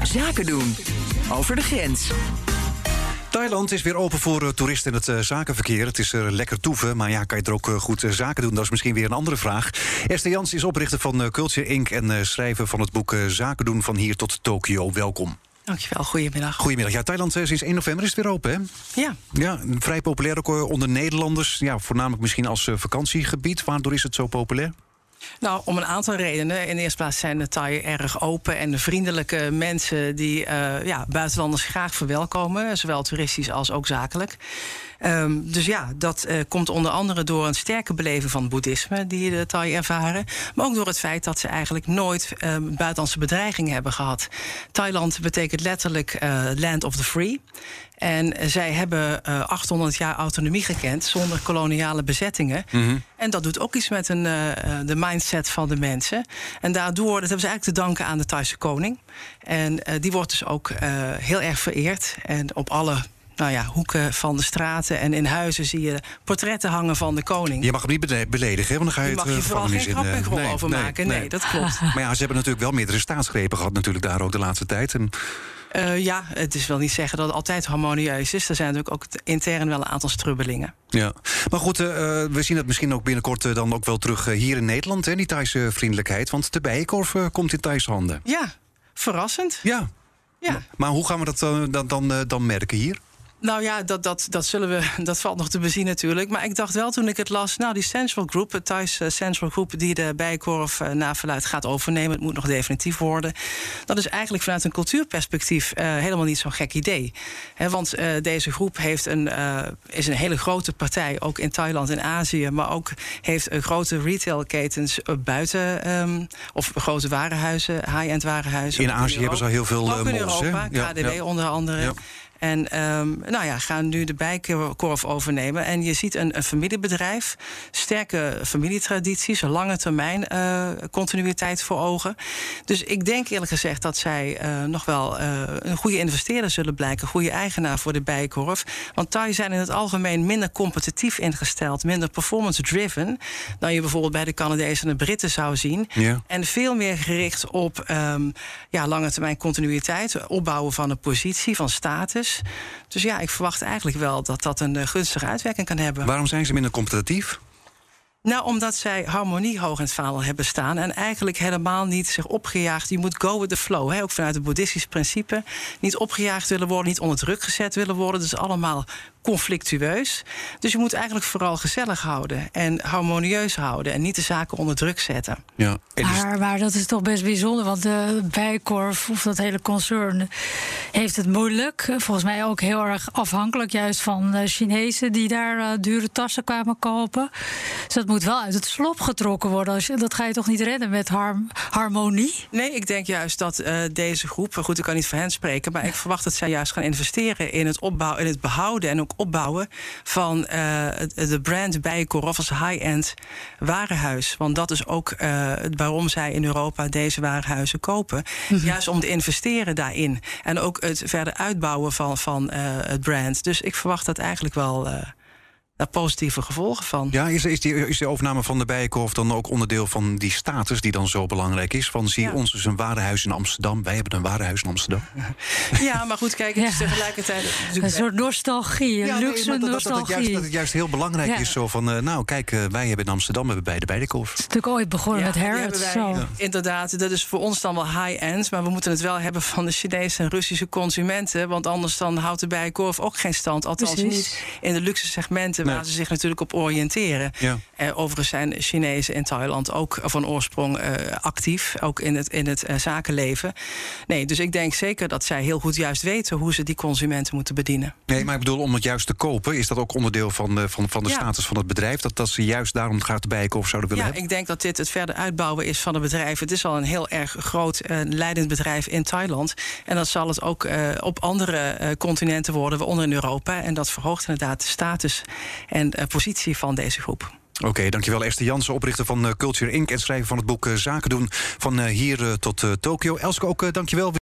Zaken doen. Over de grens. Thailand is weer open voor uh, toeristen en het uh, zakenverkeer. Het is uh, lekker toeven, maar ja, kan je er ook goed zaken doen? Dat is misschien weer een andere vraag. Esther Jans is oprichter van Culture Inc. en schrijver van het boek Zaken doen van hier tot Tokio. Welkom. Dankjewel, goedemiddag. Goedemiddag. Ja, Thailand sinds 1 november is het weer open, hè? Ja. Ja, vrij populair ook onder Nederlanders. Ja, voornamelijk misschien als vakantiegebied. Waardoor is het zo populair? Nou, om een aantal redenen. In de eerste plaats zijn de Thai erg open en vriendelijke mensen die uh, ja, buitenlanders graag verwelkomen, zowel toeristisch als ook zakelijk. Um, dus ja, dat uh, komt onder andere door een sterke beleving van boeddhisme die de Thai ervaren. Maar ook door het feit dat ze eigenlijk nooit uh, buitenlandse bedreiging hebben gehad. Thailand betekent letterlijk uh, land of the free. En zij hebben uh, 800 jaar autonomie gekend zonder koloniale bezettingen. Mm -hmm. En dat doet ook iets met een, uh, de mindset van de mensen. En daardoor, dat hebben ze eigenlijk te danken aan de Thaise koning. En uh, die wordt dus ook heel erg vereerd. En op alle nou ja, hoeken van de straten en in huizen zie je portretten hangen van de koning. Je mag hem niet beledigen, want dan ga je, je mag het je vooral geen grap en nee, over nee, maken. Nee, nee, dat klopt. Maar ja, ze hebben natuurlijk wel meerdere staatsgrepen gehad natuurlijk daar ook de laatste tijd. En... Uh, ja, het is wel niet zeggen dat het altijd harmonieus is. Er zijn natuurlijk ook intern wel een aantal strubbelingen. Ja, maar goed, uh, we zien het misschien ook binnenkort uh, dan ook wel terug hier in Nederland, hè, die Thaise vriendelijkheid. Want de bijenkorf komt in Thaise handen. Ja, verrassend. Ja. ja. Maar, maar hoe gaan we dat dan, dan, dan merken hier? Nou ja, dat, dat, dat, zullen we, dat valt nog te bezien natuurlijk. Maar ik dacht wel toen ik het las, nou die Central Group, het Thais Central Group, die de Bijenkorf uh, na verluid gaat overnemen, het moet nog definitief worden. Dat is eigenlijk vanuit een cultuurperspectief uh, helemaal niet zo'n gek idee. He, want uh, deze groep heeft een, is een hele grote partij, ook in Thailand en Azië, maar ook heeft grote retailketens buiten, um, of grote warenhuizen, high-end warenhuizen. In Azië in hebben ze al heel veel ook in Europa, KDW ja, ja. onder andere. Ja. En um, nou ja, gaan nu de bijkorf overnemen. En je ziet een, een familiebedrijf, sterke familietradities, lange termijn uh, continuïteit voor ogen. Dus ik denk eerlijk gezegd dat zij uh, nog wel uh, een goede investeerder zullen blijken, goede eigenaar voor de bijkorf. Want Thai zijn in het algemeen minder competitief ingesteld, minder performance-driven dan je bijvoorbeeld bij de Canadezen en de Britten zou zien. Ja. En veel meer gericht op um, ja, lange termijn continuïteit, opbouwen van een positie, van status. Dus ja, ik verwacht eigenlijk wel dat dat een gunstige uitwerking kan hebben. Waarom zijn ze minder competitief? Nou, omdat zij harmonie hoog in het vaandel hebben staan. En eigenlijk helemaal niet zich opgejaagd. Je moet go with the flow. Hè? Ook vanuit het boeddhistisch principe. Niet opgejaagd willen worden, niet onder druk gezet willen worden. Dus allemaal conflictueus. Dus je moet eigenlijk vooral gezellig houden en harmonieus houden en niet de zaken onder druk zetten. Ja, maar, maar dat is toch best bijzonder, want de Bijkorf of dat hele concern heeft het moeilijk. Volgens mij ook heel erg afhankelijk juist van de Chinezen die daar uh, dure tassen kwamen kopen. Dus dat moet wel uit het slop getrokken worden. Als je, dat ga je toch niet redden met har harmonie? Nee, ik denk juist dat uh, deze groep, goed, ik kan niet voor hen spreken, maar ik verwacht dat zij juist gaan investeren in het opbouwen, in het behouden en ook opbouwen van uh, de brand Bijenkorf als high-end warenhuis. Want dat is ook uh, waarom zij in Europa deze warenhuizen kopen. Mm -hmm. Juist om te investeren daarin. En ook het verder uitbouwen van, van uh, het brand. Dus ik verwacht dat eigenlijk wel daar positieve gevolgen van. Ja, is, is, die, is de overname van de Bijenkorf dan ook onderdeel van die status die dan zo belangrijk is? Van zie ja. ons is een warenhuis in Amsterdam, wij hebben een warenhuis in Amsterdam. Ja, maar goed, kijk, het is ja. tegelijkertijd... Een soort nostalgie, een ja, luxe nee, dat, nostalgie. Dat, dat, het juist, dat het juist heel belangrijk ja. is, zo van, uh, nou kijk, uh, wij hebben in Amsterdam hebben bij de Bijenkorf. Het is natuurlijk ooit begonnen met Harrods. Zo. Inderdaad, dat is voor ons dan wel high-end, maar we moeten het wel hebben van de Chinese en Russische consumenten, want anders dan houdt de Bijenkorf ook geen stand, althans Precies. niet in de luxe segmenten nee. ze zich natuurlijk op oriënteren. Ja. Uh, overigens zijn Chinezen in Thailand ook van oorsprong uh, actief, ook in het, in het uh, zakenleven. Nee, dus ik denk zeker dat zij heel goed juist weten hoe ze die consumenten moeten bedienen. Nee, maar ik bedoel, om het juist te kopen, is dat ook onderdeel van de, van, van de ja. status van het bedrijf? Dat, dat ze juist daarom gaat bijken of zouden willen ja, hebben? ik denk dat dit het verder uitbouwen is van het bedrijf. Het is al een heel erg groot leidend bedrijf in Thailand. En dat zal het ook op andere continenten worden, waaronder in Europa. En dat verhoogt inderdaad de status en positie van deze groep. Oké, dankjewel Esther Jansen, oprichter van uh, Culture Inc. en schrijver van het boek uh, Zaken doen van hier tot Tokio. Elske, ook dankjewel.